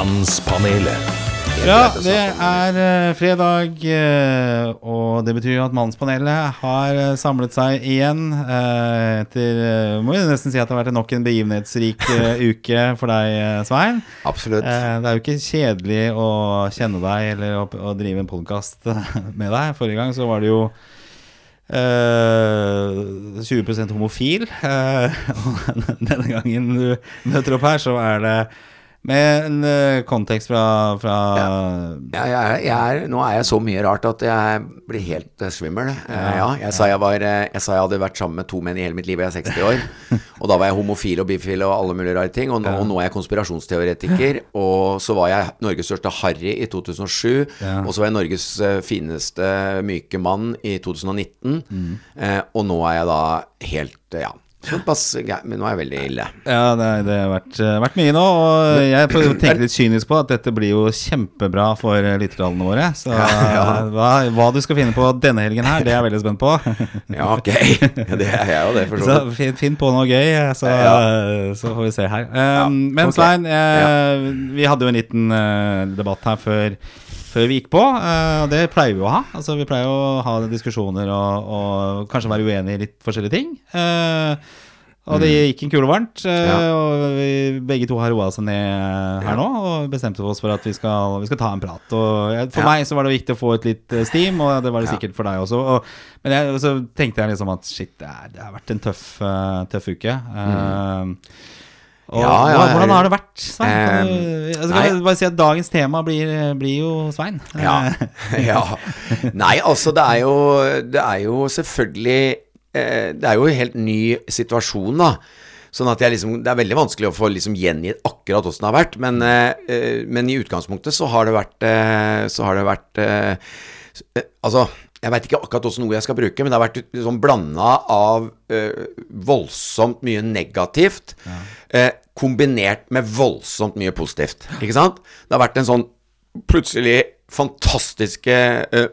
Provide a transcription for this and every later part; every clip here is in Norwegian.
Mannspanelet. Ja, det er eh, fredag, eh, og det betyr jo at Mannspanelet har eh, samlet seg igjen. eh, etter eh, Må jo nesten si at det har vært nok en begivenhetsrik eh, uke for deg, eh, Svein. Absolutt. Eh, det er jo ikke kjedelig å kjenne deg eller å, drive en podkast med deg. Forrige gang så var det jo eh, 20% homofil. eh, og denne gangen du møter opp her, så er det med en uh, kontekst fra, fra Ja, jeg er, jeg er, nå er jeg så mye rart at jeg blir helt uh, svimmel. Uh, ja, jeg, sa jeg, var, eh, jeg sa jeg hadde vært sammen med to menn i hele mitt liv, jeg er 60 år. Og da var jeg homofil og bifil og alle mulige rare ting. Og nå, og nå er jeg konspirasjonsteoretiker. Og så var jeg Norges største harry i 2007. Ja. Og så var jeg Norges eh, fineste myke mann i 2019. Eh, og nå er jeg da helt eh, Ja. Såpass Men nå er jeg veldig ille. Ja, det, det har vært, eh, vært mye nå. Og jeg tenker tenke litt kynisk på at dette blir jo kjempebra for lytterdalene lyttertallene våre. Så eh, hva, hva du skal finne på denne helgen her, det er jeg veldig spent på. Ja, ok. Ja, det er jeg jo det, for så vidt. finn, på noe gøy, eh, så, Ja. så får vi se her. Um, men okay. Svein, eh, vi hadde jo en liten eh, debatt her før, før vi gikk på. eh, og det pleier vi å ha. Altså, vi pleier å ha diskusjoner og, og kanskje være uenige i litt forskjellige ting. Eh, og det gikk en kule varmt. eh. Og vi begge to har roa oss ned her nå og bestemte oss for at vi skal, vi skal ta en prat. Og for Ja. meg så var det viktig å få et litt steam, og det var det sikkert for deg også. Og, men jeg, så tenkte jeg liksom at shit, det, har vært en tøff, tøff uke. Eh, og. Ja, ja, hvordan har det vært, Svein? Kan du- Eh, jeg skal bare si at dagens tema blir, blir jo Svein. Ja. Eh, ja. Nei, altså, det er jo, det er jo selvfølgelig eh, Det er jo en helt ny situasjon, da. Sånn at liksom, Det er veldig vanskelig å få liksom gjengitt akkurat åssen det har vært. Men, men i utgangspunktet så har det vært Så har det vært Altså, jeg veit ikke akkurat åssen ord jeg skal bruke, men det har vært liksom blanda av eh, voldsomt mye negativt eh, kombinert med voldsomt mye positivt. Ikke sant? Det har vært en sånn plutselig fantastiske eh,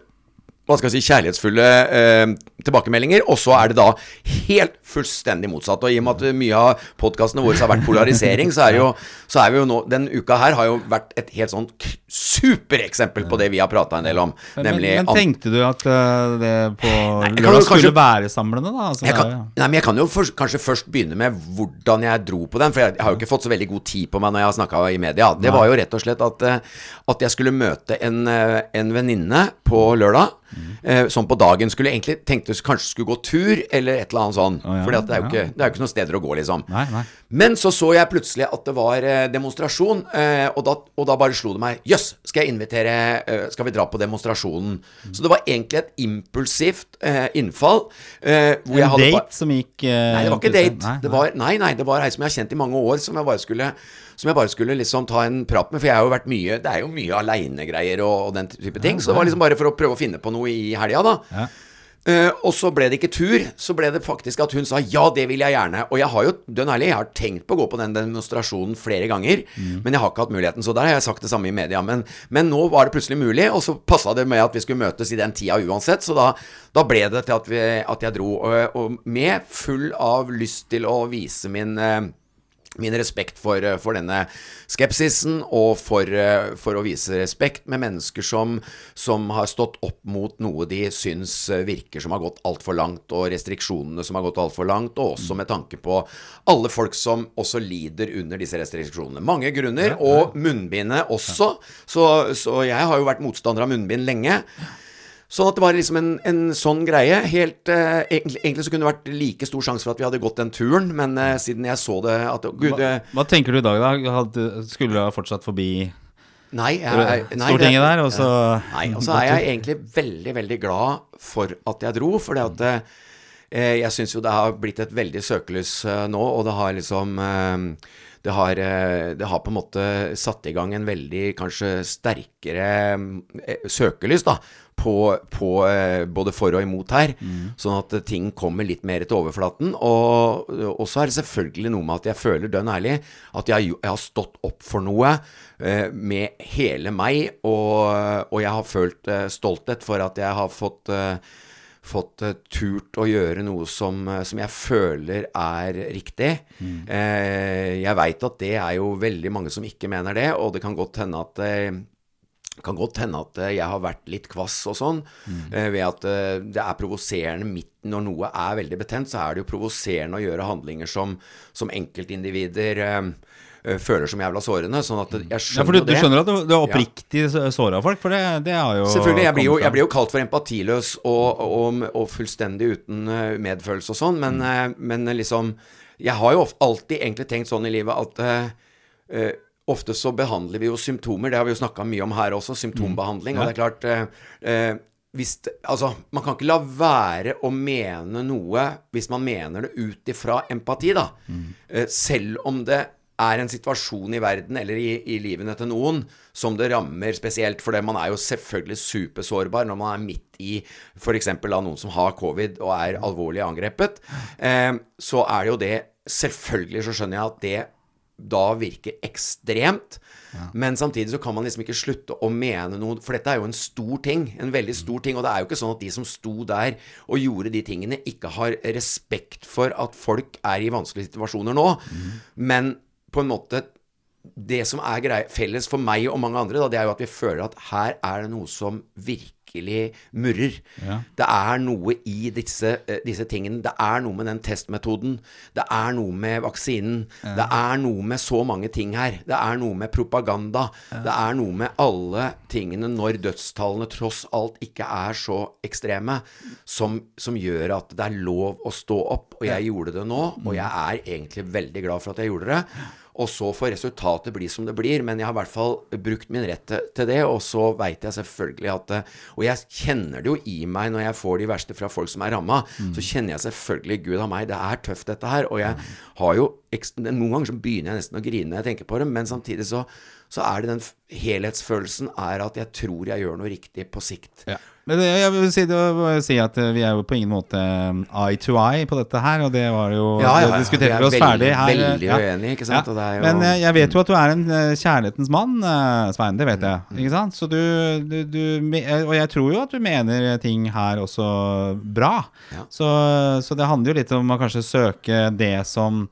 hva skal jeg si, kjærlighetsfulle eh, tilbakemeldinger, og så er det da helt fullstendig motsatt. Og i og med at mye av podkastene våre har vært polarisering, så er, jo, så er vi jo nå Den uka her har jo vært et helt sånn supereksempel på det vi har prata en del om, Men, nemlig men tenkte du at eh, det på lørdag skulle være samlende, da? Altså, kan, nei, men jeg kan jo først, kanskje først begynne med hvordan jeg dro på den. For jeg, jeg har jo ikke fått så veldig god tid på meg når jeg har snakka i media. Det var jo rett og slett at, eh, at jeg skulle møte en, eh, en venninne på lørdag. Eh, som på dagen skulle egentlig tenkte kanskje skulle gå tur, eller et eller annet sånn. Oh, ja, Fordi det er jo ja. ikke, det er ikke noen steder å gå, liksom. Nei, nei. Men så så jeg plutselig at det var eh, demonstrasjon, eh, og, da, og da bare slo det meg Jøss, skal jeg invitere eh, Skal vi dra på demonstrasjonen? Så det var egentlig et impulsivt eh, innfall. Eh, hvor jeg En date som gikk Nei, det var ikke date. Nei, Det var, nei, nei, det var ei som jeg har kjent i mange år, som jeg bare skulle som jeg bare skulle liksom ta en prat med. For jeg har jo vært mye Det er jo mye aleinegreier og, og den type ting. Så det var liksom bare for å prøve å finne på noe i helga, da. Ja. Uh, og så ble det ikke tur. Så ble det faktisk at hun sa ja, det vil jeg gjerne. Og jeg har jo, dønn ærlig, jeg har tenkt på å gå på den demonstrasjonen flere ganger. Mm. Men jeg har ikke hatt muligheten. Så der har jeg sagt det samme i media. Men, men nå var det plutselig mulig, og så passa det med at vi skulle møtes i den tida uansett. Så da, da ble det til at, vi, at jeg dro. Og, og med full av lyst til å vise min eh, min respekt for, eh, for denne skepsisen, og for, eh, for å vise respekt med mennesker som, som har stått opp mot noe de syns eh, virker som har gått altfor langt, og restriksjonene som har gått altfor langt, og også med tanke på alle folk som også lider under disse restriksjonene. Mange grunner, og munnbindet også. Så, så jeg har jo vært motstander av munnbind lenge. Sånn at det var liksom en, en sånn greie. Helt, eh, egentlig, egentlig så kunne det vært like stor sjanse for at vi hadde gått den turen, men eh, siden jeg så det at Gud, Hva, eh, hva tenker du i dag, da? Hadde, skulle du ha fortsatt forbi nei, jeg, nei, Stortinget der, og så Nei, og så er jeg egentlig veldig, veldig glad for at jeg dro, fordi at eh, jeg syns jo det har blitt et veldig søkelys eh, nå, og det har liksom eh, det har, eh, det har på en måte satt i gang en veldig kanskje sterkere eh, søkelys da, på, på eh, både for og imot her. Sånn at eh, ting kommer litt mer til overflaten. Og, og så er det selvfølgelig noe med at jeg føler dønn ærlig at jeg, jeg har stått opp for noe eh, med hele meg, og, og jeg har følt eh, stolthet for at jeg har fått eh, fått eh, turt å gjøre noe som, som jeg føler er riktig. Eh, jeg veit at det er jo veldig mange som ikke mener det, og det kan godt hende at kan godt hende at eh, jeg har vært litt kvass og sånn, mm. ved at eh, det er provoserende midt når noe er veldig betent, så er det jo provoserende å gjøre handlinger som, som enkeltindivider eh, eh, føler som jævla sårende. Sånn at jeg Ja, skjønner for du, du skjønner at du, er oppriktig såra folk, for det, det har jo Selvfølgelig. Jeg blir, jo, jeg blir jo kalt for empatiløs og, og, og fullstendig uten eh, medfølelse og sånn, men, mm. men liksom Jeg har jo alltid egentlig tenkt sånn i livet at eh, eh, Ofte så behandler vi jo symptomer, det har vi jo snakka mye om her også, symptombehandling. Og det er klart eh, eh, hvis Altså, man kan ikke la være å mene noe hvis man mener det ut ifra empati, da. Eh, selv om det er en situasjon i verden eller i, i livene til noen som det rammer spesielt. For man er jo selvfølgelig supersårbar når man er midt i f.eks. noen som har covid og er alvorlig angrepet. Eh, så er det jo det Selvfølgelig så skjønner jeg at det da virker ekstremt. Men samtidig så kan man liksom ikke slutte å mene noe, for dette er jo en stor ting. En veldig stor ting. Og det er jo ikke sånn at de som sto der og gjorde de tingene, ikke har respekt for at folk er i vanskelige situasjoner nå. Men på en måte det som er grei, felles for meg og mange andre, da, det er jo at vi føler at her er det noe som virkelig murrer. Ja. Det er noe i disse, eh, disse tingene. Det er noe med den testmetoden. Det er noe med vaksinen. Det er noe med så mange ting her. Det er noe med propaganda. Det er noe med alle tingene når dødstallene tross alt ikke er så ekstreme, som, som gjør at det er lov å stå opp. Og jeg gjorde det nå, og jeg er egentlig veldig glad for at jeg gjorde det. Og så får resultatet bli som det blir, men jeg har i hvert fall brukt min rett til, det. Og så veit jeg selvfølgelig at eh, Og jeg kjenner det jo i meg når jeg får de verste fra folk som er ramma. Så kjenner jeg selvfølgelig Gud av meg, det er tøft dette her. Og jeg har jo Noen ganger så begynner jeg nesten å grine når jeg tenker på det, men samtidig så, så er det den helhetsfølelsen er at jeg tror jeg gjør noe riktig på sikt. Ja. Men det, jeg vil si, det si at eh, vi er jo på ingen måte eh, eye to eye på dette her, og det var jo Ja, ja. Det diskuterte Vi oss ferdig her. veldig uenige, ikke sant? Jo- Men eh, jeg vet jo at du er en eh, kjærlighetens mann, Svein. Det vet jeg. Mm. Ikke sant? Så du, du, du Og jeg tror jo at du mener ting her også bra. Ja. Så, så det handler jo litt om å kanskje søke det som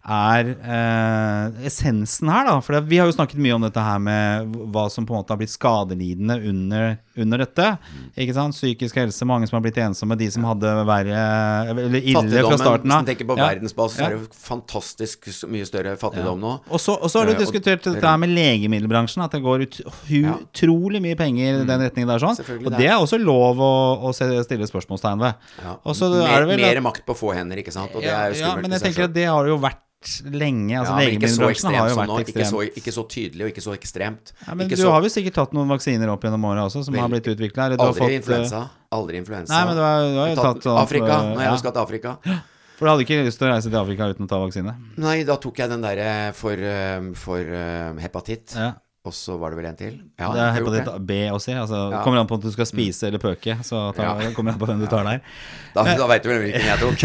er eh, essensen her, da. For vi har jo snakket mye om dette her med hva som på en måte har blitt skadelidende under, under dette. Ikke sant? Psykisk helse, mange som har blitt ensomme, de som hadde verre Eller ille fra Fattigdommen, av. hvis du tenker på Ja. verdensbasis, så Ja. er det jo fantastisk mye større fattigdom nå. Og så, og så har du diskutert og- dette her med legemiddelbransjen, at det går ut, Ja. utrolig mye penger i den retningen der. sånn Og det. det er også lov å, å stille spørsmålstegn ved. Ja. Også, mer, er det vel mer makt på få hender, ikke sant. Og det ja, er jo ja, skummelt. men jeg tenker at det har jo vært lenge. Altså ja, Legemiddelbransjen har jo vært nå. Ikke så, ikke så tydelig og ikke så ekstremt. Ja, men ikke du så, har jo sikkert tatt noen vaksiner opp gjennom åra også, som har blitt utvikla? Aldri fått, eh, influensa. Aldri influensa. Nei, men du har, du har jo tatt tatt sånn, Afrika. eh, Når jeg ja. skal til Afrika. For du hadde ikke lyst til å reise til Afrika uten å ta vaksine? Nei, da tok jeg den derre for, eh, for eh, hepatitt. Ja. Og så var det vel en til. Ja, det er gjort hepatitt B og C. Altså, Ja. Kommer an på om du skal spise eller pøke. Så ta, Ja. kommer an på hvem du tar der. Da, da veit du vel hvilken jeg tok.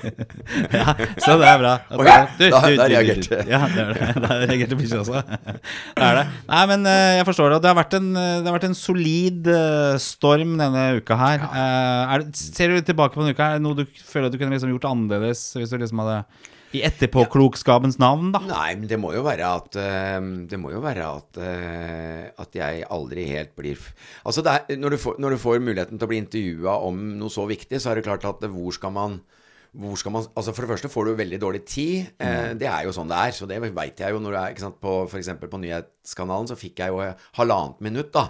Ja, så det er bra. Oi, da- da reagerte. Ja, det er det. Da reagerte bikkja også. Det er det. Nei, men eh, jeg forstår det. Det har vært en, eh, det har vært en solid eh, storm denne uka her. Ja. Er ser du tilbake på denne uka, er det noe du føler at du kunne liksom gjort annerledes hvis du liksom hadde I etterpåklokskapens navn, da? Nei, men det må jo være at eh, Det må jo være at eh, At jeg aldri helt blir Altså, er, når, du får, når du får muligheten til å bli intervjua om noe så viktig, så er det klart at hvor skal man hvor skal man, altså For det første får du veldig dårlig tid. Eh, det er jo sånn det er. Så det veit jeg jo når du er ikke sant, på f.eks. på nyhetskanalen, så fikk jeg jo halvannet minutt, da.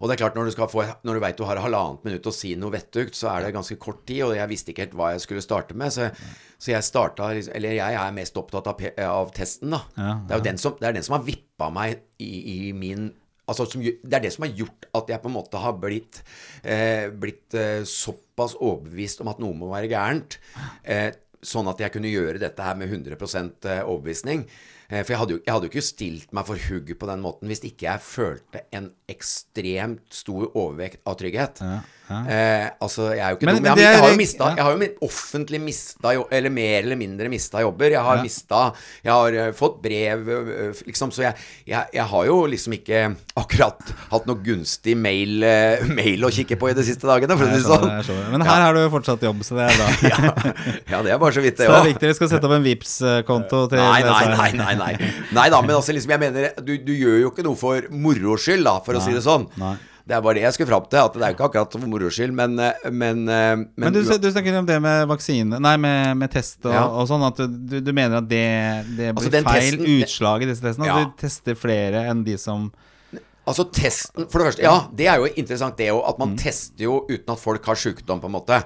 Og det er klart, når du, få, når du vet du har halvannet minutt å si noe vettugt, så er det ganske kort tid, og jeg visste ikke helt hva jeg skulle starte med. Så, så jeg starta Eller jeg er mest opptatt av, av testen, da. Ja, Det er jo den som, det er den som har vippa meg i, i min Altså, som, det er det som har gjort at jeg på en måte har blitt, eh, blitt eh, såpass overbevist om at noe må være gærent. Eh, sånn at jeg kunne gjøre dette her med 100% overbevisning. Eh, For jeg hadde, jo, jeg hadde jo ikke stilt meg for hugg på den måten hvis ikke jeg følte en ekstremt stor overvekt av trygghet. Eh, altså, jeg er jo ikke Men- dum. men Jeg, det har- jeg har jo mista ja. Jeg har jo offentlig mista Eller mer eller mindre mista jobber. Jeg har Ja. mista Jeg har eh, fått brev, eh, liksom, så jeg, jeg, har jo liksom ikke akkurat hatt noe gunstig mail, mail å kikke på i de siste dagene, for å si det sånn. Men her har du jo fortsatt jobb, så det er bra. Ja, ja, det er bare så vidt, Så det det er viktig. Vi skal sette opp en vips konto til Nei, nei, nei. nei, nei, nei. Nei da, men altså liksom, jeg mener du, du gjør jo ikke noe for moro skyld, da, for å si det sånn. nei. Det er bare det jeg skulle fram til, at det er ikke akkurat for moro skyld, men eh, Men, eh, men, Men du, du snakker om det med vaksine Nei, med, med test og, Ja. og sånn. At du, du mener at det, det blir Altså, feil testen- utslag i disse testene? Ja. At du tester flere enn de som Altså testen For det første, ja, det er jo interessant det jo, at Mm. man tester jo uten at folk har sykdom, på en måte.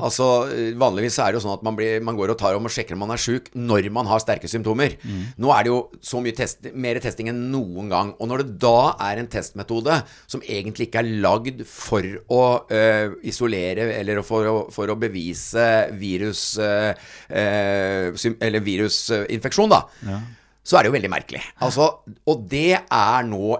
Altså eh, Vanligvis er det jo sånn at man, blir, man går og tar om og sjekker om man er syk når man har sterke symptomer. Mm. Nå er det jo så mye test, mer testing enn noen gang. Og når det da er en testmetode som egentlig ikke er lagd for å eh, isolere eller for å, for å bevise virus sym- Eller virusinfeksjon, da så er det jo veldig merkelig. Altså, og det er nå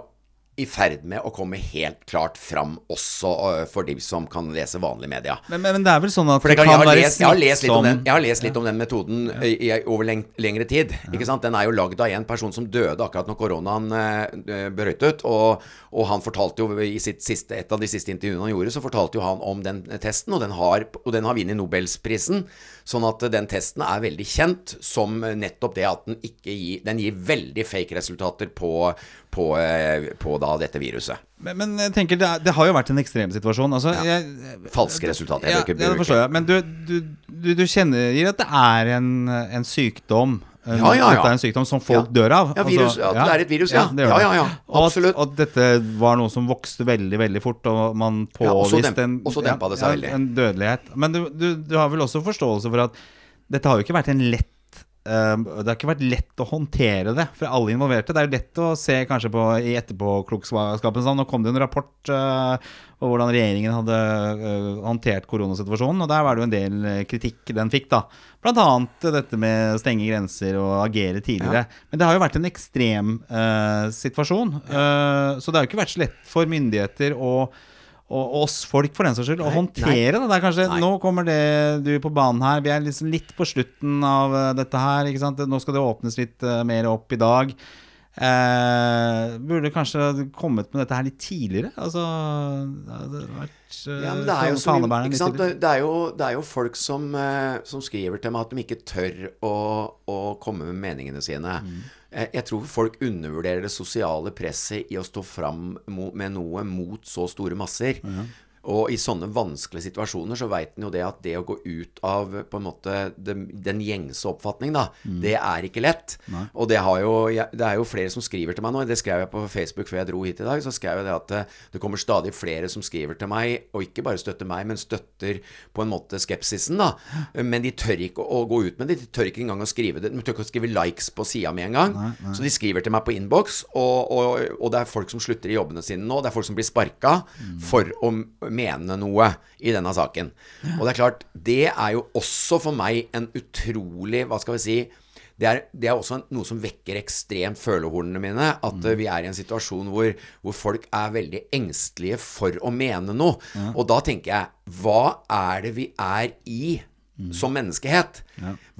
i ferd med å komme helt klart fram også øh, for de som kan lese vanlige media. Men, men, men det er vel sånn at det det kan, jeg, har lest, jeg, har lest litt om den, litt om den metoden i, i, over leng, lengre tid. Ikke sant? Den er jo lagd av en person som døde akkurat når koronaen eh, brøt ut. Og, og han fortalte jo i sitt siste, et av de siste intervjuene han gjorde, så fortalte jo han om den testen, og den har, og den har vunnet Nobelsprisen. Sånn at den testen er veldig kjent som nettopp det at den ikke gir Den gir veldig fake resultater på, på, eh, på da dette viruset. Men, men jeg tenker det, er, det har jo vært en ekstrem situasjon. Altså, ja. Falske resultater. Jeg ja, vil ikke ja, det forstår jeg. Men du, du, du, du kjenner at det er en, en sykdom Ja, ja, ja. Dette er en sykdom som folk Ja. dør av. Ja, virus- at det er et virus, ja. det Ja, det. ja, ja. At- Absolutt. Og at dette var noe som vokste veldig, veldig fort, og man Ja, påviste demp- en, en dødelighet. Men du, du, du har vel også forståelse for at dette har jo ikke vært en lett eh, det har ikke vært lett å håndtere det for alle involverte. Det er jo lett å se kanskje på i etterpåklokskapen. Sånn. Nå kom det jo en rapport uh, om hvordan regjeringen hadde uh, håndtert koronasituasjonen. Og der var det jo en del eh, kritikk den fikk, da. Blant annet dette med stenge grenser og agere tidligere. Men det har jo vært en ekstrem uh, situasjon. Så det har jo ikke vært så lett for myndigheter å og oss folk, for den saks skyld, å håndtere det. det der kanskje, Nei. nå kommer det du på banen her. Vi er liksom litt på slutten av eh, dette her. Nå skal det åpnes litt eh, mer opp i dag. Eh, burde kanskje kommet med dette her litt tidligere? Altså Det hadde vært eh, Ja, det er sant? Det er jo, det er jo folk som, eh, som skriver til meg at de ikke tør å, å komme med meningene sine. Mm. Eh, Jeg tror folk undervurderer det sosiale presset i å stå fram med noe mot så store masser. Og i sånne vanskelige situasjoner så veit en jo det at det å gå ut av på en måte den, den gjengse oppfatning, da, Mm. det er ikke lett. Og det, har jo, det er jo flere som skriver til meg nå. Det skrev jeg på Facebook før jeg dro hit i dag. Så skrev jeg det at eh, det kommer stadig flere som skriver til meg, og ikke bare støtter meg, men støtter på en måte skepsisen, da. Men de tør ikke å, gå ut med det. De tør ikke engang å skrive det. De tør ikke å skrive likes på sida med en gang. Så de skriver til meg på innboks, og, og, og det er folk som slutter i jobbene sine nå. Det er folk som blir sparka for å mene noe i denne saken. Og det er klart, det er jo også for meg en utrolig Hva skal vi si det er, det er også noe som vekker ekstremt følehornene mine. At mm. vi er i en situasjon hvor, hvor folk er veldig engstelige for å mene noe. Og da tenker jeg Hva er det vi er i som menneskehet?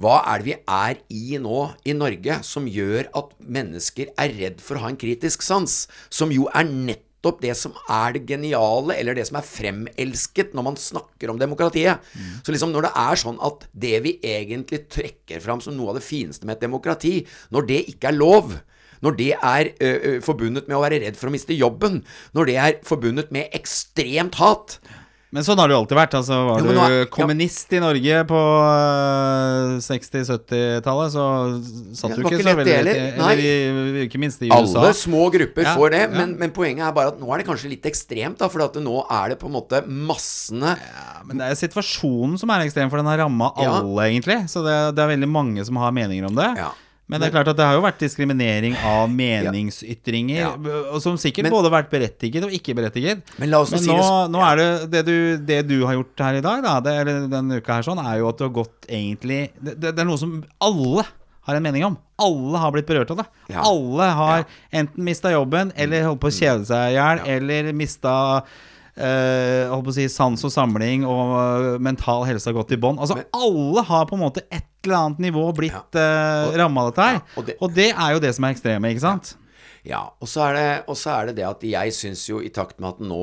Hva er det vi er i nå i Norge som gjør at mennesker er redd for å ha en kritisk sans? Som jo er nettopp det som er det geniale, eller det som er fremelsket når man snakker om demokratiet. Så liksom når det er sånn at det vi egentlig trekker fram som noe av det fineste med et demokrati, når det ikke er lov når det er ø, ø, forbundet med å være redd for å miste jobben, når det er forbundet med ekstremt hat Men sånn har det jo alltid vært. Altså, var Jo, men du er- ja. kommunist i Norge på eh, 60-70-tallet, så satt Ja, du ikke ikke så veldig Eller i- ikke minst i USA. Alle små grupper Ja, får det, ja. men, men poenget er bare at nå er det kanskje litt ekstremt, da, for at nå er det på en måte massene Ja, men det er situasjonen som er ekstrem, for den har ramma Ja. alle, egentlig. Så det, det er veldig mange som har meninger om det. Ja. Men det er klart at det har jo vært diskriminering av meningsytringer, Ja. Ja. som sikkert Men- både har vært berettiget og ikke berettiget. Men oss nå nå, er det det du, det du har gjort her i dag, da, det, eller denne uka her, sånn, er jo at du har gått egentlig det, det, er noe som alle har en mening om. Alle har blitt berørt av det. Ja. Alle har enten mista jobben, eller holdt på å kjede seg i hjel, eller mista eh, holdt på å si sans og samling, og eh, mental helse har gått i bånn. Altså, alle har på en måte et eller annet nivå blitt ja. ramma av dette her. Ja, og det- og det er jo det som er ekstreme, ikke sant? Ja, og så er det, og så er det det at jeg syns jo i takt med at nå,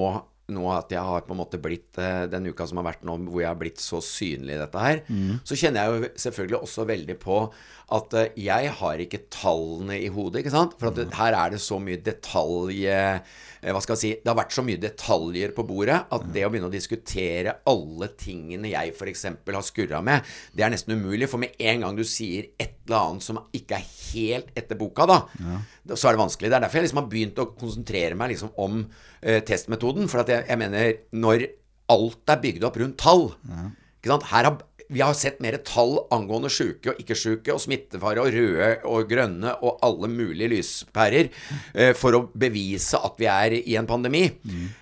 nå at jeg har på en måte blitt eh, Den uka som har vært nå, hvor jeg har blitt så synlig i dette her, så kjenner jeg jo selvfølgelig også veldig på at eh, jeg har ikke tallene i hodet, ikke sant? For at det, her er det så mye detalj eh, Hva skal jeg si Det har vært så mye detaljer på bordet at det å begynne å diskutere alle tingene jeg f.eks. har skurra med, det er nesten umulig. For med en gang du sier et eller annet som ikke er helt etter boka, da, ja. så er det vanskelig. Det er derfor jeg liksom har begynt å konsentrere meg liksom om uh, testmetoden. For at jeg, jeg mener, når alt er bygd opp rundt tall ikke sant? Her har, vi har sett mer tall angående sjuke og ikke-sjuke og smittefare og røde og grønne og alle mulige lyspærer eh, for å bevise at vi er i en pandemi.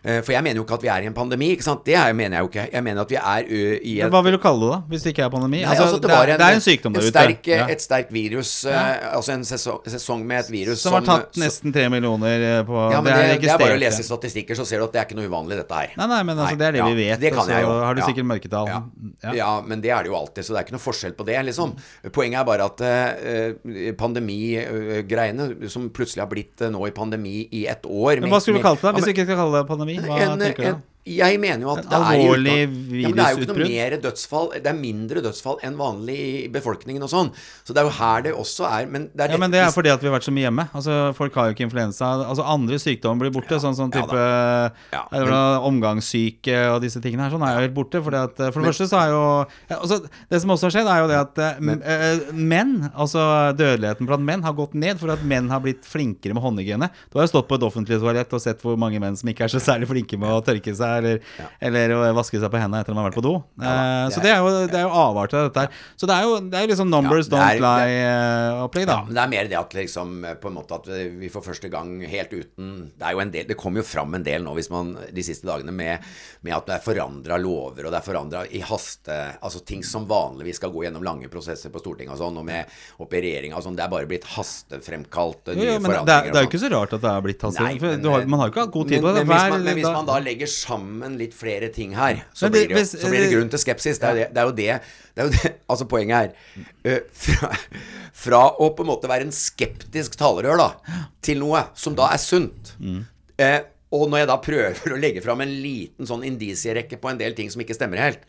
Eh, for jeg mener jo ikke at vi er i en pandemi. ikke sant? Det er, mener jeg jo ikke. Jeg mener at vi er ø, i en Hva vil du kalle det, da? Hvis det ikke er pandemi? Nei, altså, altså, det, er, det er en sykdom en der ute. sterk, Ja. Et sterkt virus, eh, altså en sesong, sesong med et virus Som har tatt nesten tre millioner på ja, men Det det, er det er bare å lese statistikker, så ser du at det er ikke noe uvanlig, dette her. Nei, nei, men altså, Nei, det er det vi vet. det kan jeg jo, har du sikkert mørketall. Ja. Ja. Ja. men det er det jo alltid, så det er ikke noe forskjell på det, liksom. Poenget er bare at eh, pandemigreiene, som plutselig har blitt eh, nå i pandemi i ett år Men hva skulle du kalt det, da? Hvis du ikke skal kalle det pandemi? Hva en, tenker du? en, jeg mener jo at det er utgang- ja, men Det er jo ikke noe mer dødsfall Det er mindre dødsfall enn vanlig i befolkningen og sånn. Så det er jo her det også er Men det er, Ja, men det er fordi at vi har vært så mye hjemme. Altså, Folk har jo ikke influensa. Altså Andre sykdommer blir borte, sånn sånn type Ja, er det omgangssyke og disse tingene her. Sånn er jo helt borte. Fordi at, for det første så er jo altså, Det som også har skjedd, er jo det at eh, m- eh, menn, altså dødeligheten blant menn, har gått ned for at menn har blitt flinkere med håndhygiene. Du har jo stått på et offentlig toalett og sett hvor mange menn som ikke er så særlig flinke med å tørke seg eller, eller å vaske seg på hendene etter at man har vært på do. Ja, det så er- det er jo, det er jo avart av dette her. Så det er jo, det er liksom numbers Ja, er- don't lie-opplegg, da. Ja, men det er mer det at liksom eh, på en måte at vi for første gang helt uten Det er jo en del Det kommer jo fram en del nå hvis man de siste dagene med, med at det er forandra lover, og det er forandra i haste Altså ting som vanligvis skal gå gjennom lange prosesser på Stortinget og sånn, og med opp i regjeringa og sånn. Det er bare blitt hastefremkalt eh, Jo, nye jo, men det, er, det er jo ikke så rart at det er blitt haste. Nei, men, har, eh, man har jo ikke hatt god tid på det. men, hvis man, men hvis man da legger sammen litt flere ting her, så, det- blir, det jo, hvis- så blir det grunn til skepsis. Det er jo det, det, er jo det, det, er jo det Altså, poenget er uh, fra, fra å på en måte være en skeptisk talerør da, til noe som da er sunt uh, og når jeg da prøver å legge fram en liten sånn indisierekke på en del ting som ikke stemmer helt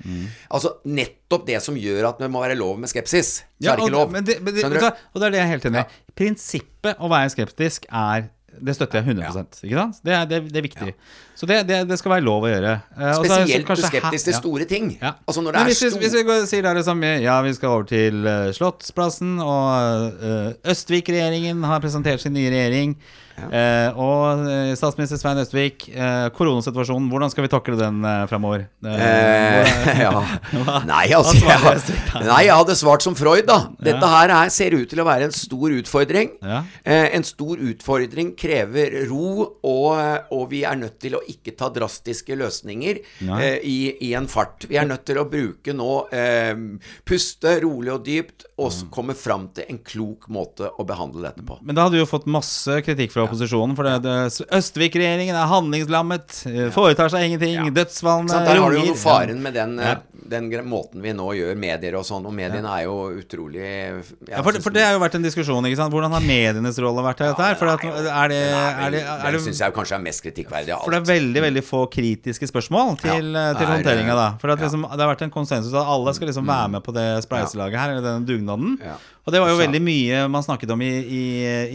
Altså nettopp det som gjør at det må være lov med skepsis, så Ja, er det ikke lov. Men det, men det, og det er det jeg er helt enig i. Prinsippet å være skeptisk er det støtter jeg 100 ikke sant? Det er, det, det er viktig. Så det, det, skal være lov å gjøre. Eh, Spesielt du skeptisk til store ting. Ja. Altså når det Men er hvis, hvis vi går, sier det samme Ja, vi skal over til uh, Slottsplassen, og uh, Østvik-regjeringen har presentert sin nye regjering. Eh, og eh, statsminister Svein Østvik, eh, koronasituasjonen, hvordan skal vi takle den eh, framover? Eh, ja. Nei, altså jeg, Nei, jeg hadde svart som Freud, da. Dette her er, ser ut til å være en stor utfordring. Ja. Eh, en stor utfordring krever ro, og, og vi er nødt til å ikke ta drastiske løsninger eh, i, i en fart. Vi er nødt til å bruke nå eh, puste rolig og dypt, og s- komme fram til en klok måte å behandle dette på. Men da hadde du jo fått masse kritikk fra opposisjonen. For det, det, Østvik-regjeringen er handlingslammet, eh, foretar seg ingenting, Ja. dødsfallene Sant? Der har du jo noe faren med den, Ja. eh, den måten vi nå gjør medier og sånn, og mediene er jo utrolig Ja, for, for det har jo vært en diskusjon. ikke sant? Hvordan har medienes rolle vært i dette her? For at, er det, er det, er det syns jeg kanskje er mest kritikkverdig av alt. For det er veldig veldig få kritiske spørsmål til, Ja, eh, til er, håndteringa. da For at ja. liksom, Det har vært en konsensus at alle skal liksom være med på det spleiselaget her, eller denne dugnaden. Og det var jo Så- veldig mye man snakket om i, i,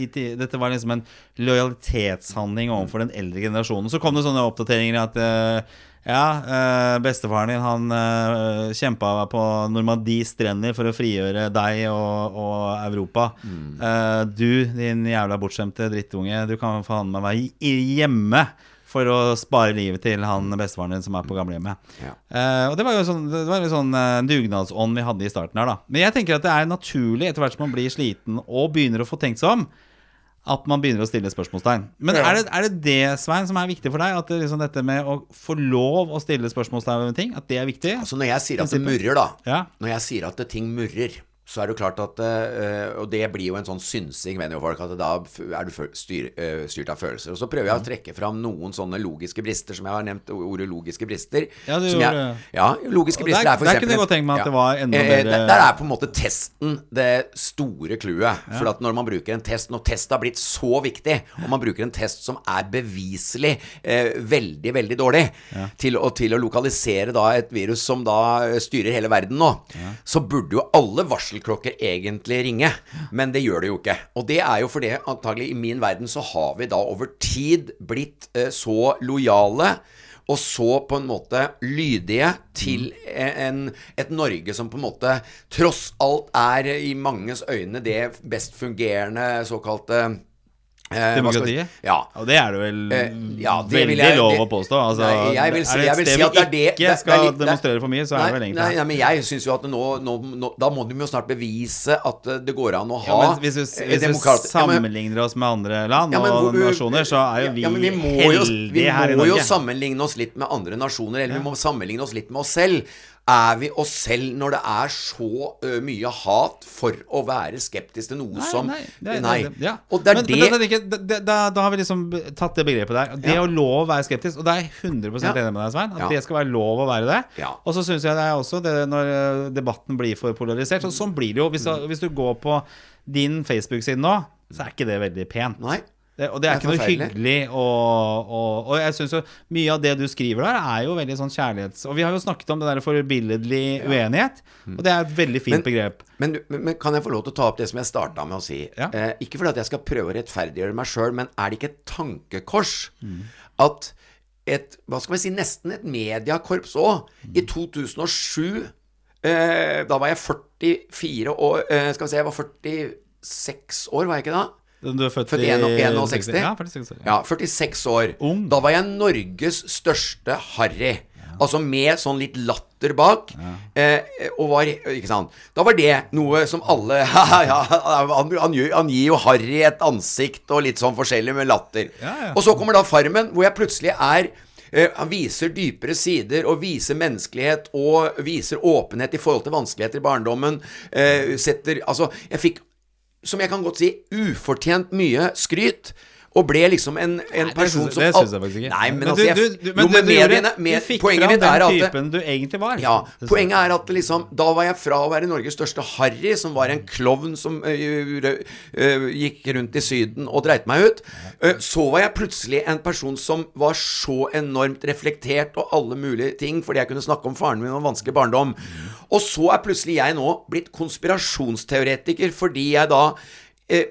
i Dette var liksom en lojalitetshandling overfor den eldre generasjonen. Så kom det sånne oppdateringer at uh, ja, eh, bestefaren din han uh, kjempa på Normandies strender for å frigjøre deg og, og Europa. Mm. Eh, du, din jævla bortskjemte drittunge, du kan faen meg være hjemme for å spare livet til han bestefaren din som er på gamlehjemmet. Ja. Uh, og det var jo sånn, det var jo sånn uh, dugnadsånd vi hadde i starten her, da. Men jeg tenker at det er naturlig etter hvert som man blir sliten og begynner å få tenkt seg om, at man begynner å stille spørsmålstegn. Men Ja. er, det, er det det, Svein, som er viktig for deg? At det liksom dette med å få lov å stille spørsmålstegn ved ting, at det er viktig? Altså Når jeg sier at det murrer, da Ja. Når jeg sier at ting murrer, så er det jo klart at øh, Og det blir jo en sånn synsing, mener jo folk, at da er du styr, øh, styrt av følelser. Og så prøver jeg å trekke fram noen sånne logiske brister, som jeg har nevnt ordet logiske brister. Ja, det gjorde jeg. Ja, logiske brister der- er for der eksempel kunne jeg godt tenke meg at det var enda bedre der, der er på en måte testen det store clouet. For at når man bruker en test Når test har blitt så viktig, og man bruker en test som er beviselig eh, veldig, veldig dårlig, til, å, til å lokalisere da et virus som da eh, styrer hele verden nå, så burde jo alle varselklokker egentlig ringe. Men det gjør det jo ikke. Og det er jo fordi antagelig i min verden så har vi da over tid blitt eh, så lojale og så på en måte lydige til en, et Norge som på en måte tross alt er i manges øyne det best fungerende såkalte eh, hva skal vi- Demokratiet? Ja. Og det er det vel Eh, ja, det veldig jeg- lov å påstå. Altså, Nei, jeg vil er det et sted si vi ikke det- det skal litt- demonstrere for mye, så er det vel egentlig nei, nei, men jeg syns jo at nå, nå, nå Da må de jo snart bevise at eh, det går an å ha ja, Hvis du, eh, hvis du sammenligner oss med andre land Ja, men og nasjoner, så er jo vi, ja, vi heldige jo, vi her i må jo sammenligne oss litt med andre nasjoner, eller vi må sammenligne oss litt med oss selv. Er vi oss selv når det er så mye hat for å være skeptisk til noe som Nei, nei, Nei. det- ja. Og det er men, det men da, tenker da, da, da har vi liksom tatt det begrepet der. Det Ja. å lov å være skeptisk, og det er jeg 100 Ja. enig med deg, Svein, at det skal være lov å være det. Og så syns jeg det er også det når debatten blir for polarisert. Og sånn blir det jo. Hvis du, hvis du går på din Facebook-side nå, så er ikke det veldig pent. Nei. Det, og det er, Det er ikke noe hyggelig. Og, og, og jeg synes jo mye av det du skriver der, er jo veldig sånn kjærlighets... Og vi har jo snakket om det der forbilledlig uenighet, og det er et veldig fint Men- begrep. Men, men kan jeg få lov til å ta opp det som jeg starta med å si? Ja. Eh, ikke fordi at jeg skal prøve å rettferdiggjøre meg sjøl, men er det ikke et tankekors Mm. at et hva skal vi si, nesten et mediekorps òg, i 2007 eh, Da var jeg 44 år eh, Skal vi se, jeg var 46 år, var jeg ikke da? Du er født, Født i i 61? Ja, 46 år. Ja, 46 år. Ung. Da var jeg Norges største harry. Altså med sånn litt latter bak. Eh, og var Ikke sant. Da var det noe som alle ja, han, han, gir jo Harry et ansikt og litt sånn forskjellig med latter. Ja, ja. Og så kommer da Farmen, hvor jeg plutselig er eh, han viser dypere sider og viser menneskelighet og viser åpenhet i forhold til vanskeligheter i barndommen. Eh, setter Altså, jeg fikk, som jeg kan godt si, ufortjent mye skryt. Og ble liksom en, en Nei, person som det syns jeg faktisk ikke. Nei, men, Men altså jeg, du- du- men Jo, det men du gjorde- du fikk fram den den at typen du egentlig var. ja, Poenget er at liksom, da var jeg fra å være Norges største harry, som var en klovn som uh, uh, gikk rundt i Syden og dreit meg ut, uh, så var jeg plutselig en person som var så enormt reflektert og alle mulige ting, fordi jeg kunne snakke om faren min og en vanskelig barndom. Og så er plutselig jeg nå blitt konspirasjonsteoretiker fordi jeg da eh,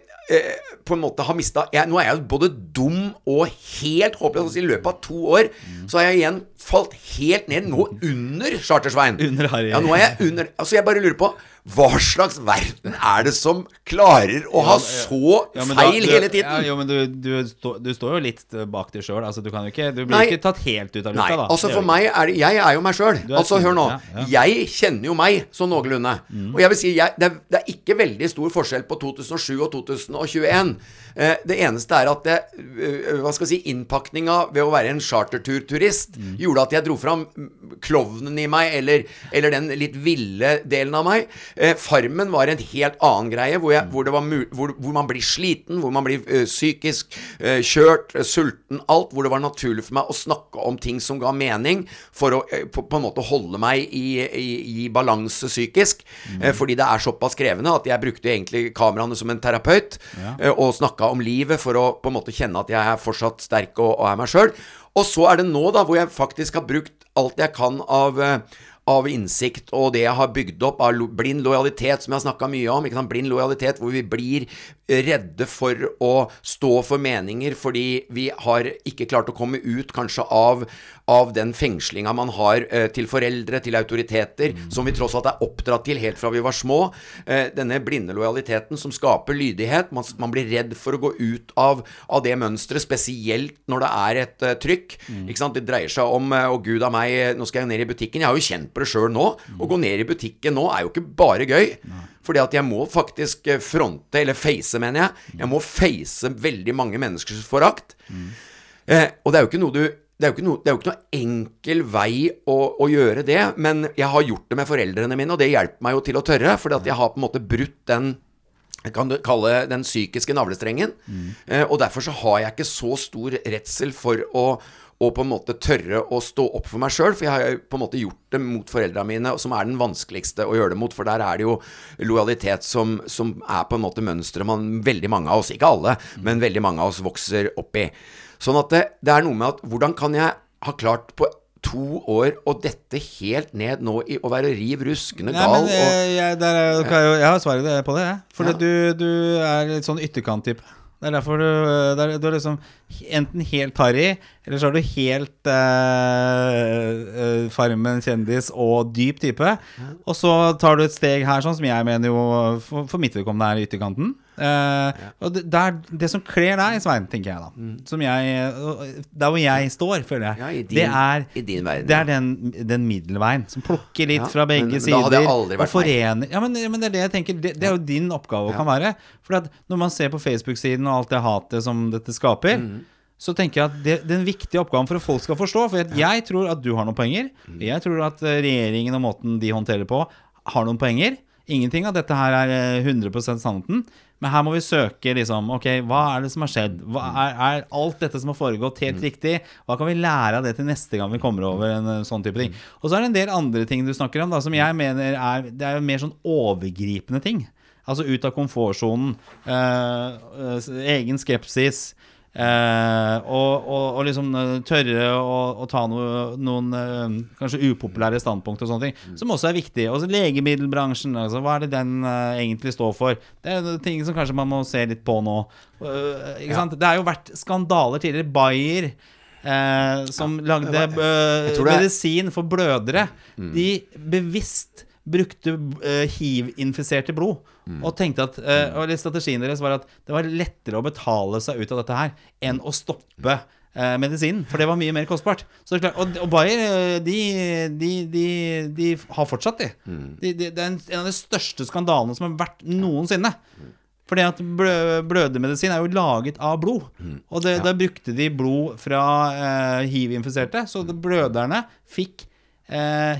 på en måte har mista Nå er jeg både dum og helt håpløs. Altså, I løpet av to år så har jeg igjen falt helt ned, nå under Chartersveien. Under Harry. Ja, nå er jeg under Altså, jeg bare lurer på hva slags verden er det som klarer å ha så Ja, men da- feil du- hele tiden? Ja, jo, men du, du, stå, du står jo litt bak deg sjøl. Altså, du kan jo ikke Du blir Nei. ikke tatt helt ut av lufta, Nei, da. altså for meg er det Jeg er jo meg sjøl. Altså, hør nå. Jeg kjenner jo meg sånn noenlunde. Og jeg vil si jeg, det, er, det er ikke veldig stor forskjell på 2007 og 2021. Eh, det eneste er at det, eh, hva skal jeg si, innpakninga ved å være en charterturturist Mm. gjorde at jeg dro fram mm, klovnen i meg, eller, eller den litt ville delen av meg. Eh, farmen var en helt annen greie, hvor, jeg, hvor, det var mu hvor, hvor man blir sliten, hvor man blir ø, psykisk ø, kjørt, eh, sulten, alt. Hvor det var naturlig for meg å snakke om ting som ga mening, for å ø, på, på en måte holde meg i, i, i balanse psykisk. Eh, fordi det er såpass krevende at jeg brukte egentlig kameraene som en terapeut, eh, og snakka om livet for å på en måte kjenne at jeg er fortsatt sterk og, og er meg sjøl. Og så er det nå, da, hvor jeg faktisk har brukt alt jeg kan av eh, av innsikt og det jeg har bygd opp av blind lojalitet, som jeg har snakka mye om. Ikke sant? Blind lojalitet hvor vi blir redde for å stå for meninger fordi vi har ikke klart å komme ut kanskje av, av den fengslinga man har eh, til foreldre, til autoriteter, som vi tross alt er oppdratt til helt fra vi var små. Eh, denne blinde lojaliteten som skaper lydighet. Man, man blir redd for å gå ut av, av det mønsteret, spesielt når det er et uh, trykk. Sant? Det dreier seg om eh, Å, gud a meg, nå skal jeg ned i butikken. Jeg har jo kjent på det sjøl nå. Å gå ned i butikken nå er jo ikke bare gøy. Fordi at jeg må faktisk eh, fronte, eller face, mener jeg. Jeg må face veldig mange menneskers forakt. Eh, og det er jo ikke noe du det er noe, det er jo ikke noe enkel vei å, å gjøre det, men jeg har gjort det med foreldrene mine, og det hjelper meg jo til å tørre, at jeg har på en måte brutt den jeg kan kalle den psykiske navlestrengen. Eh, og derfor så har jeg ikke så stor redsel for å, å på en måte tørre å stå opp for meg sjøl. For jeg har på en måte gjort det mot foreldra mine, som er den vanskeligste å gjøre det mot. For der er det jo lojalitet som, som er på en måte mønsteret man veldig mange av oss, ikke alle, men veldig mange av oss vokser opp i. Sånn at det, det er noe med at hvordan kan jeg ha klart på to år å dette helt ned nå i å være riv ruskende Nei, gal men og jeg, der er, jeg, jeg har svaret på det, jeg. For Ja. du, du er litt sånn ytterkant-type. Det er derfor du, det er, du er liksom enten helt harry, eller så er du helt eh, eh, Farmen kjendis og dyp type. Og så tar du et steg her, sånn som jeg mener jo for, for mitt vedkommende er ytterkanten. Eh, og det, det er det som kler deg, Svein, tenker jeg da. Som jeg Der hvor jeg står, føler jeg. Mm. Ja, din- det er, din verden, det er den, den middelveien som plukker litt Ja, fra begge men- sider. og forener Ja, men, men det er det jeg tenker. Det, det er jo din oppgave kan være. For når man ser på Facebook-siden og alt det hatet som dette skaper, Mm. så tenker jeg at det, den viktige oppgaven for at folk skal forstå For jeg tror at du har noen poenger. Mm. Jeg tror at eh, regjeringen og måten de håndterer på, har noen poenger. Ingenting av dette her er eh, 100% sannheten. Men her må vi søke liksom Ok, hva er det som har skjedd? Mm. er, er alt dette som har foregått, helt riktig? Hva kan vi lære av det til neste gang vi kommer over en eh, sånn type Mm. ting? Og så er det en del andre ting du snakker om, da, som jeg mener er Det er mer sånn overgripende ting. Altså ut av komfortsonen. eh, eh, egen skepsis. Eh, og, og, og liksom eh, tørre å, å ta no, noen eh, kanskje upopulære standpunkt og sånne ting. Som også er viktig. Og legemiddelbransjen. Altså, hva er det den eh, egentlig står for? Det er ting som kanskje man må se litt på nå. Ikke sant? Det har jo vært skandaler tidligere. Bayer. Eh, som lagde er- medisin for blødere. De bevisst brukte uh, hiv-infiserte blod. Og tenkte at uh, og strategien deres var at det var lettere å betale seg ut av dette her enn å stoppe uh, medisinen. For det var mye mer kostbart. Så det klart, og, og Bayer de, de, de, de har fortsatt, de. de, de det er en, en av de største skandalene som har vært noensinne. Fordi at blø, blødemedisin er jo laget av blod. Og det, da brukte de blod fra hiv-infiserte, så det, bløderne fikk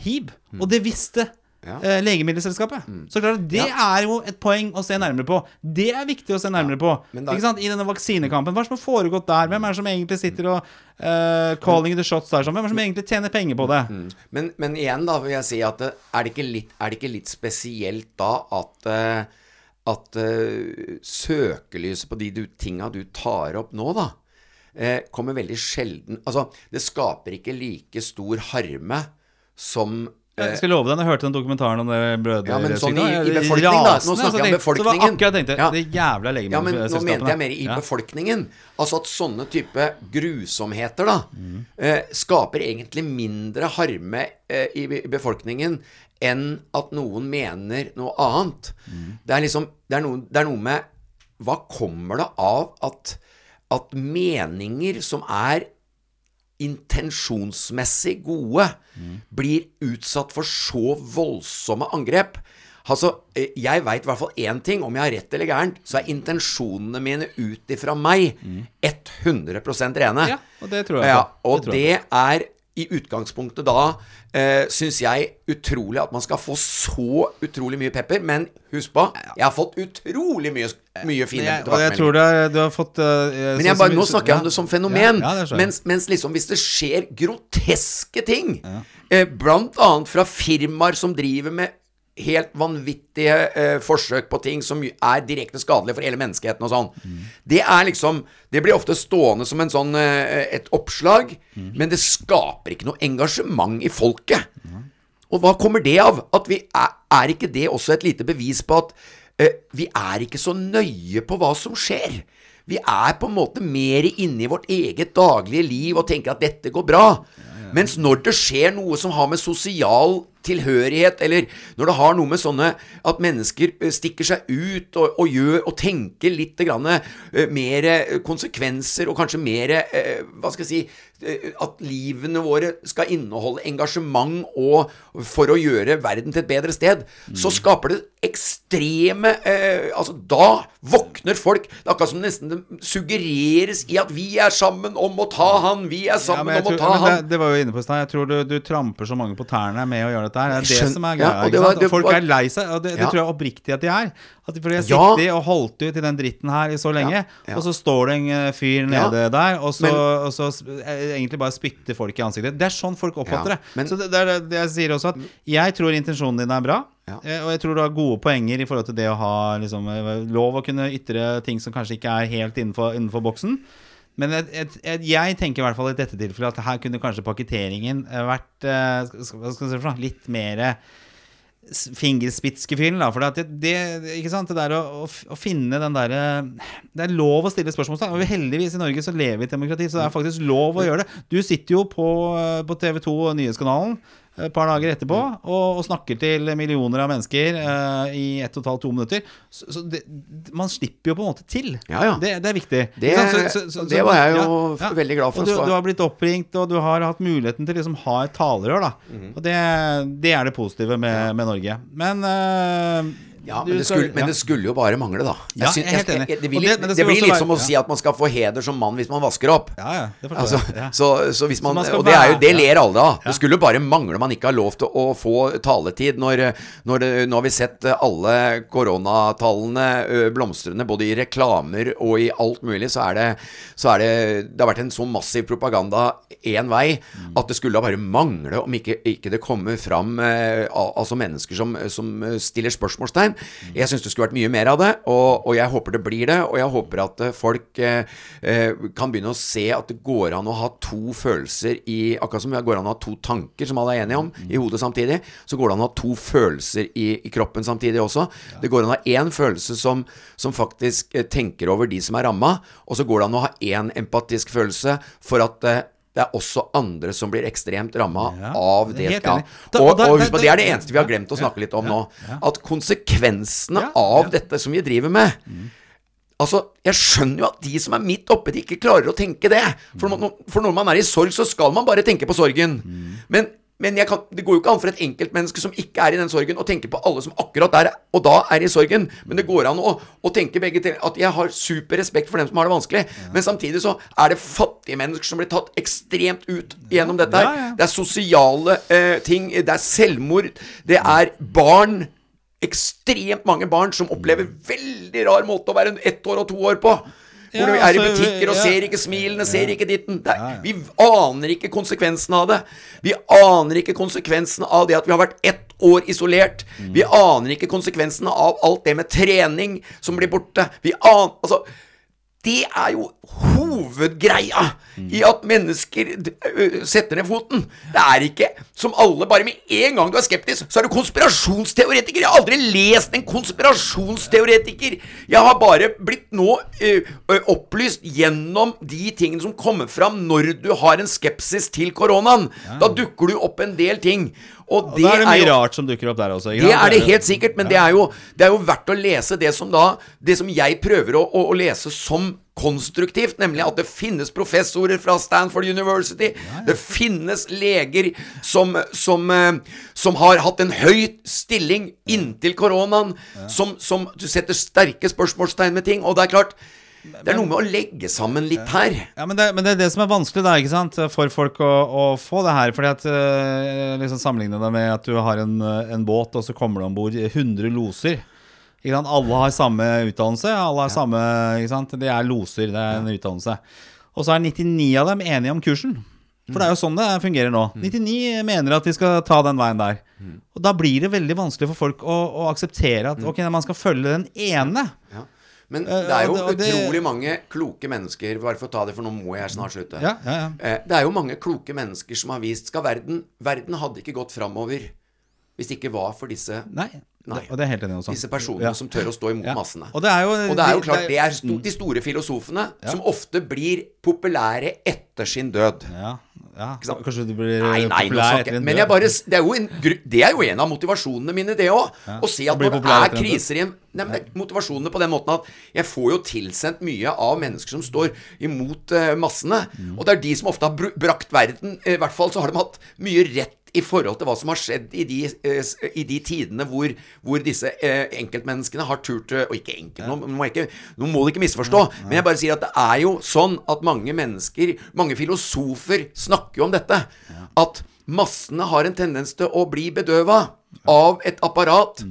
hiv. Og det visste Ja. eh, legemiddelselskapet. Så klart, det er jo et poeng å se nærmere på. Det er viktig å se nærmere på. da- ikke sant? I denne vaksinekampen. Hva er det som har foregått der? Hvem er det som egentlig sitter og uh, calling the shots der? sånn? Hvem er det som egentlig tjener penger på det? Men, men igjen da vil jeg si at er det ikke litt, er det ikke litt spesielt da at eh, at uh, søkelyset på de du, tinga du tar opp nå, da, eh, kommer veldig sjelden Altså, det skaper ikke like stor harme som eh, Jeg skal love deg, når jeg hørte den dokumentaren om det brødre... Ja, men sånn i- i befolkningen, da. Nå snakker jeg om så Så befolkningen. det var akkurat jeg tenkte. Ja. Det jævla Ja, men nå legemiddelselskapene. mente jeg mer i befolkningen. Altså at sånne type grusomheter da eh, skaper egentlig mindre harme eh, i, befolkningen enn at noen mener noe annet. Det er liksom det er, noe, det er noe med Hva kommer det av at, at meninger som er intensjonsmessig gode, blir utsatt for så voldsomme angrep. Altså, eh, Jeg veit i hvert fall én ting. Om jeg har rett eller gærent, så er intensjonene mine ut ifra meg 100% rene. Ja, og det tror jeg Ja, og Det det, er i utgangspunktet da eh, syns jeg utrolig at man skal få så utrolig mye pepper. Men husk på, jeg har fått utrolig mye, mye fine Jeg, og jeg tror er, du har fått eh, men jeg bare, nå snakker jeg om det som fenomen. Ja, ja, det mens, mens liksom hvis det skjer groteske ting, eh, blant annet fra firmaer som driver med helt vanvittige eh, forsøk på ting som er direkte skadelige for hele menneskeheten og sånn. Det er liksom Det blir ofte stående som en sånn eh, et oppslag, men det skaper ikke noe engasjement i folket. Og hva kommer det av? At vi er, er ikke det også et lite bevis på at eh, vi er ikke så nøye på hva som skjer? Vi er på en måte mer inne i vårt eget daglige liv og tenker at dette går bra. Mens når det skjer noe som har med sosial tilhørighet, eller når det har noe med sånne At mennesker eh, stikker seg ut og, og gjør og tenker litt grann, uh, mer konsekvenser og kanskje mer uh, Hva skal jeg si uh, At livene våre skal inneholde engasjement og for å gjøre verden til et bedre sted, mm. så skaper det ekstreme Altså, da våkner folk. Det er akkurat som nesten det suggereres i at vi er sammen om å ta han, vi er sammen ja, om tror, å ta han. Det, det, var jo inne på stad. Jeg tror du, du, tramper så mange på tærne med å gjøre dette her. Det er det som er greia. Ja, var, Folk var, er lei seg, og det, det, tror jeg oppriktig at de er. At de, har sittet og holdt ut i den dritten her i så lenge, og så står det en eh, fyr nede der, og så, men, og så, eh, egentlig bare spytter folk i ansiktet. Det er sånn folk oppfatter det. Men, så det, er det jeg sier også, at jeg tror intensjonen din er bra. Ja. Eh, og jeg tror du har gode poenger i forhold til det å ha liksom, lov å kunne ytre ting som kanskje ikke er helt innenfor, innenfor boksen. Men jeg, jeg, jeg, tenker i hvert fall i dette tilfellet at her kunne kanskje pakketteringen vært uh, skal si, litt mer fingerspitzgefühlen, da. For det, det, ikke sant? det der å, å, å finne den derre Det er lov å stille spørsmål. Og heldigvis i Norge så lever vi i et demokrati, så det er faktisk lov å gjøre det. Du sitter jo på, på TV 2 og Nyhetskanalen et par dager etterpå og, og snakker til millioner av mennesker uh, i ett og et halvt, to minutter. Så, så det, man slipper jo på en måte til. Ja, ja. Det, det, er viktig. Det, så, det var jeg jo ja, veldig glad for. Og du, du, har blitt oppringt, og du har hatt muligheten til å liksom ha et talerør. Da. Mm -hmm. Og det, er det positive med, med Norge. Men uh, ja, men det, skulle, men det, skulle, jo bare mangle, da. Jeg ja, synes, jeg, jeg, det, vil, det, det blir litt som å si at man skal få heder som mann hvis man vasker opp. Ja, ja, det altså, så, så, hvis man, man Og det, er jo, det ler alle av. Det skulle bare mangle man ikke har lov til å få taletid når, når Nå har vi sett alle koronatallene blomstrende, både i reklamer og i alt mulig, så er det, så er det Det har vært en så massiv propaganda én vei mm. at det skulle bare mangle om ikke, ikke det kommer fram altså mennesker som, som stiller spørsmålstegn Trondheim. Jeg syns det skulle vært mye mer av det, og, og, jeg håper det blir det. Og jeg håper at eh, folk eh, eh, kan begynne å se at det går an å ha to følelser i Akkurat som det går an å ha to tanker, som alle er enige om, i hodet samtidig, så går det an å ha to følelser i, i kroppen samtidig også. Det går an å ha én følelse som, som faktisk eh, tenker over de som er ramma, og så går det an å ha én empatisk følelse for at det er også andre som blir ekstremt ramma ja, av det. Ja. Og, og husk på, det er det eneste vi har glemt å snakke litt om nå. At konsekvensene av dette som vi driver med mm. Altså, Jeg skjønner jo at de som er midt oppe, de ikke klarer å tenke det. For, mm. for når man er i sorg, så skal man bare tenke på sorgen. Mm. Men men kan, det går jo ikke an for et enkeltmenneske som ikke er i den sorgen, å tenke på alle som akkurat der og da er i sorgen. Men det går an å, å tenke begge til at jeg har super respekt for dem som har det vanskelig. Ja. Men samtidig så er det fattige mennesker som blir tatt ekstremt ut gjennom dette her. Ja, ja. Det er sosiale eh, ting. Det er selvmord. Det er barn. Ekstremt mange barn som opplever veldig rar måte å være ett år og to år på. Hvor ja, du er i altså, butikker og ja. ser ikke smilene, ser ikke ditten. Vi aner ikke konsekvensen av det. Vi aner ikke konsekvensen av det at vi har vært ett år isolert. Mm. Vi aner ikke konsekvensen av alt det med trening som blir borte. Vi aner Altså det er jo hovedgreia i at mennesker setter ned foten. Det er ikke som alle bare med en gang du er skeptisk, så er du konspirasjonsteoretiker. Jeg har aldri lest en konspirasjonsteoretiker. Jeg har bare blitt nå uh, opplyst gjennom de tingene som kommer fram når du har en skepsis til koronaen. Da dukker du opp en del ting. Og, og da er det mye er jo, rart som dukker opp der også. Det er det helt sikkert, men det, er jo, det, er jo, verdt å lese det som da Det som jeg prøver å, å, å lese som konstruktivt, nemlig at det finnes professorer fra Stanford University. Det finnes leger som, som, eh, som, har hatt en høy stilling inntil koronaen, som, som setter sterke spørsmålstegn med ting. Og det er klart det er noe med å legge sammen litt her. Ja, Men det, men det er det som er vanskelig da, ikke sant? for folk å, å få det her. Fordi at uh, liksom Sammenligne det med at du har en, en båt, og så kommer det om bord 100 loser. Ikke sant? Alle har samme utdannelse. Alle har ja. samme, ikke sant? De er loser. Det er en ja. utdannelse. Og så er 99 av dem enige om kursen. For det er jo sånn det fungerer nå. 99 mm. mener at vi skal ta den veien der. Mm. Og da blir det veldig vanskelig for folk å, å akseptere at mm. ok, man skal følge den ene. Ja. Men eh, det er jo det, utrolig mange kloke mennesker Bare for å ta det, for nå må jeg snart slutte. Ja, ja, ja. Eh, det er jo mange kloke mennesker som har vist Skal verden Verden hadde ikke gått framover hvis det ikke var for disse Nei. Nei. Og det er helt enig også. Disse personene ja. som tør å stå imot ja. massene. Og det er jo, det er jo klart, det er de store filosofene ja. som ofte blir populære etter sin død. Ja. Ja? Kanskje du blir Nei, nei, populær etter en død. bare, det, er en, det er jo en av motivasjonene mine, det òg. Å se at når det er kriser i en Nei, men motivasjonene på den måten at jeg får jo tilsendt mye av mennesker som står imot eh, massene. Mm. Og det er de som ofte har brakt verden I hvert fall så har de hatt mye rett i forhold til hva som har skjedd i de, eh, i de tidene hvor, hvor disse eh, enkeltmenneskene har turt eh, Og ikke enkelt, nå, må ikke, nå må du ikke misforstå, men jeg bare sier at det er jo sånn at mange mennesker, mange filosofer, snakker jo om dette. At massene har en tendens til å bli bedøva av et apparat.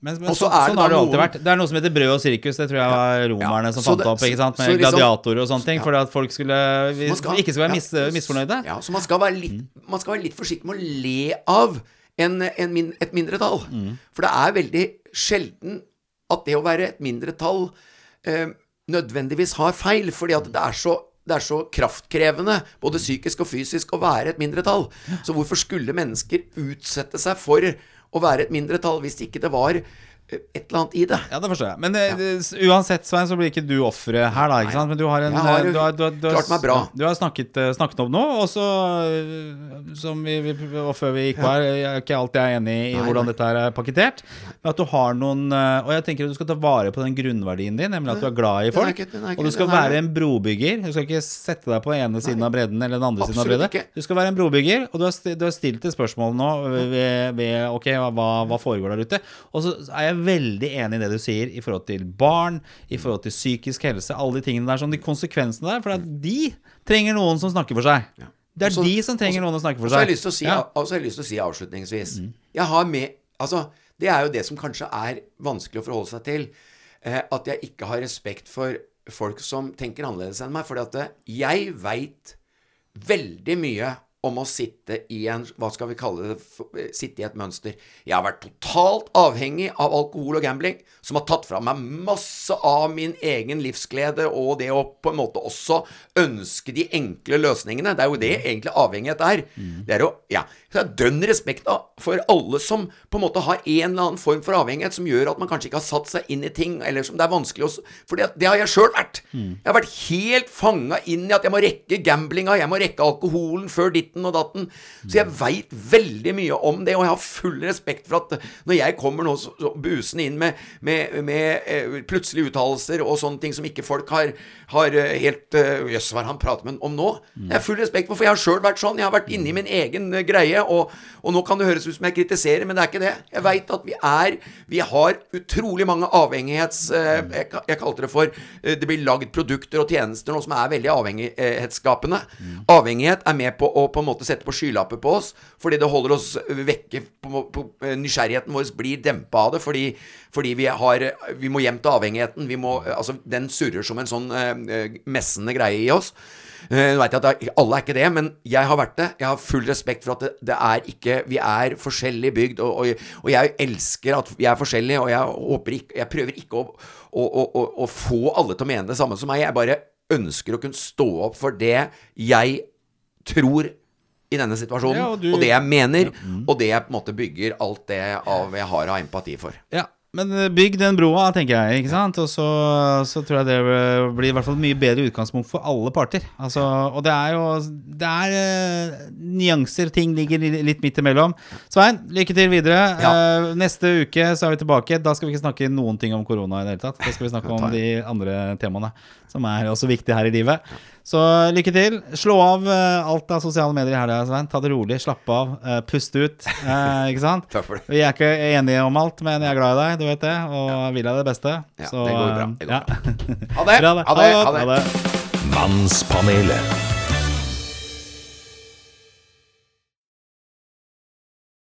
Men, men så er sånn har det alltid noen- vært. Det er noe som heter brød og sirkus. Det tror jeg var romerne Ja, som fant det- opp. ikke sant? Med liksom- gladiatorer og sånne ting. For at folk skulle vi, skal- ikke skulle være mis, ja, misfornøyde. Ja, så man skal være litt, man skal være litt forsiktig med å le av en, en min, et mindretall. For det er veldig sjelden at det å være et mindretall eh, nødvendigvis har feil, fordi at det er så det er så kraftkrevende, både psykisk og fysisk, å være et mindretall. Så hvorfor skulle mennesker utsette seg for å være et mindretall hvis ikke det var et eller annet i det? Ja, det forstår jeg. Men ja. det- uansett, Svein, så blir ikke du offeret her, da. ikke sant? Men du har en Jeg har eh, du har, du har, du har, klart meg bra. Du har snakket, eh, snakket om noe, og så eh, Som vi, vi Og før vi gikk på her, jeg er ikke alltid enig i Nei, hvordan dette her er pakketert. Men at du har noen eh, Og jeg tenker at du skal ta vare på den grunnverdien din, nemlig at du er glad i folk. ikke- ikke- Og du skal være en brobygger. Du skal ikke sette deg på ene siden av bredden eller den andre siden av Absolutt bredden. ikke. Du skal være en brobygger, og du har, du har stilt et spørsmål nå ved, ved Ok, hva, hva foregår der ute? Og så er jeg veldig enig i det du sier i forhold til barn, i forhold til psykisk helse, alle de tingene der, sånn de konsekvensene der. For at de trenger noen som snakker for seg. Det er også, de som trenger noen å snakke for Og så har seg. jeg lyst til å si, Ja. jeg lyst til å si avslutningsvis Jeg har med Altså, det er jo det som kanskje er vanskelig å forholde seg til. Eh, at jeg ikke har respekt for folk som tenker annerledes enn meg. At eh, jeg veit veldig mye om å sitte i en Hva skal vi kalle det? eh, Sitte i et mønster. Jeg har vært totalt avhengig av alkohol og gambling, som har tatt fra meg masse av min egen livsglede og det å på en måte også ønske de enkle løsningene. Det er jo det egentlig avhengighet er. Det er jo Ja. Har dønn respekt da, for alle som på en måte har en eller annen form for avhengighet som gjør at man kanskje ikke har satt seg inn i ting, eller som det er vanskelig å For det, det har jeg sjøl vært. Jeg har vært helt fanga inn i at jeg må rekke gamblinga, jeg må rekke alkoholen før ditten og datten. Så jeg veit veldig mye om det, og jeg har full respekt for at når jeg kommer nå så, busende inn med, med, med eh, plutselige uttalelser og sånne ting som ikke folk har, har eh, helt eh, Jøss, hva er han prater med om nå? Jeg har full respekt for, for jeg har sjøl vært sånn. Jeg har vært inni min egen greie, og, og nå kan det høres ut som jeg kritiserer, men det er ikke det. Jeg veit at vi er Vi har utrolig mange avhengighets... jeg, jeg kalte det for Det blir lagd produkter og tjenester nå som er veldig avhengighetsskapende. Avhengighet er med på å på en måte sette på skylapper på oss, fordi det holder oss vekke på, på, Nysgjerrigheten vår blir dempa av det, fordi, fordi vi har Vi må hjem til avhengigheten. Må, altså, den surrer som en sånn eh, messende greie i oss. Eh, Nå vet jeg at alle er ikke det, men jeg har vært det. Jeg har full respekt for at det, det er ikke Vi er forskjellig bygd, og, og, og jeg elsker at vi er forskjellige, og jeg ikke Jeg prøver ikke å, å, å, å få alle til å mene det samme som meg. Jeg bare ønsker å kunne stå opp for det jeg tror i denne situasjonen, Ja, og og, det jeg mener, og det jeg på en måte bygger alt det av jeg har av empati for. Ja, men eh, bygg den broa, tenker jeg. ikke sant? Og så, så tror jeg det blir i hvert fall mye bedre utgangspunkt for alle parter. Altså, og det er jo Det er uh, nyanser, ting ligger litt midt imellom. Svein, lykke til videre. Ja. Uh, neste uke så er vi tilbake. Da skal vi ikke snakke noen ting om korona i det hele tatt. Da skal vi snakke om de andre temaene som er også viktige her i livet. Så lykke til. Slå av eh, alt av sosiale medier i helga, Svein. Ta det rolig, slapp av, uh, pust ut. Uh, ikke sant? Takk for det. Vi er ikke enige om alt, men jeg er glad i deg, du vet det, og vil deg det beste. Ja, Så, det går bra, det går ja. Ha det. Bra, Ha det. Ha det. Ha det. Mannspanelet.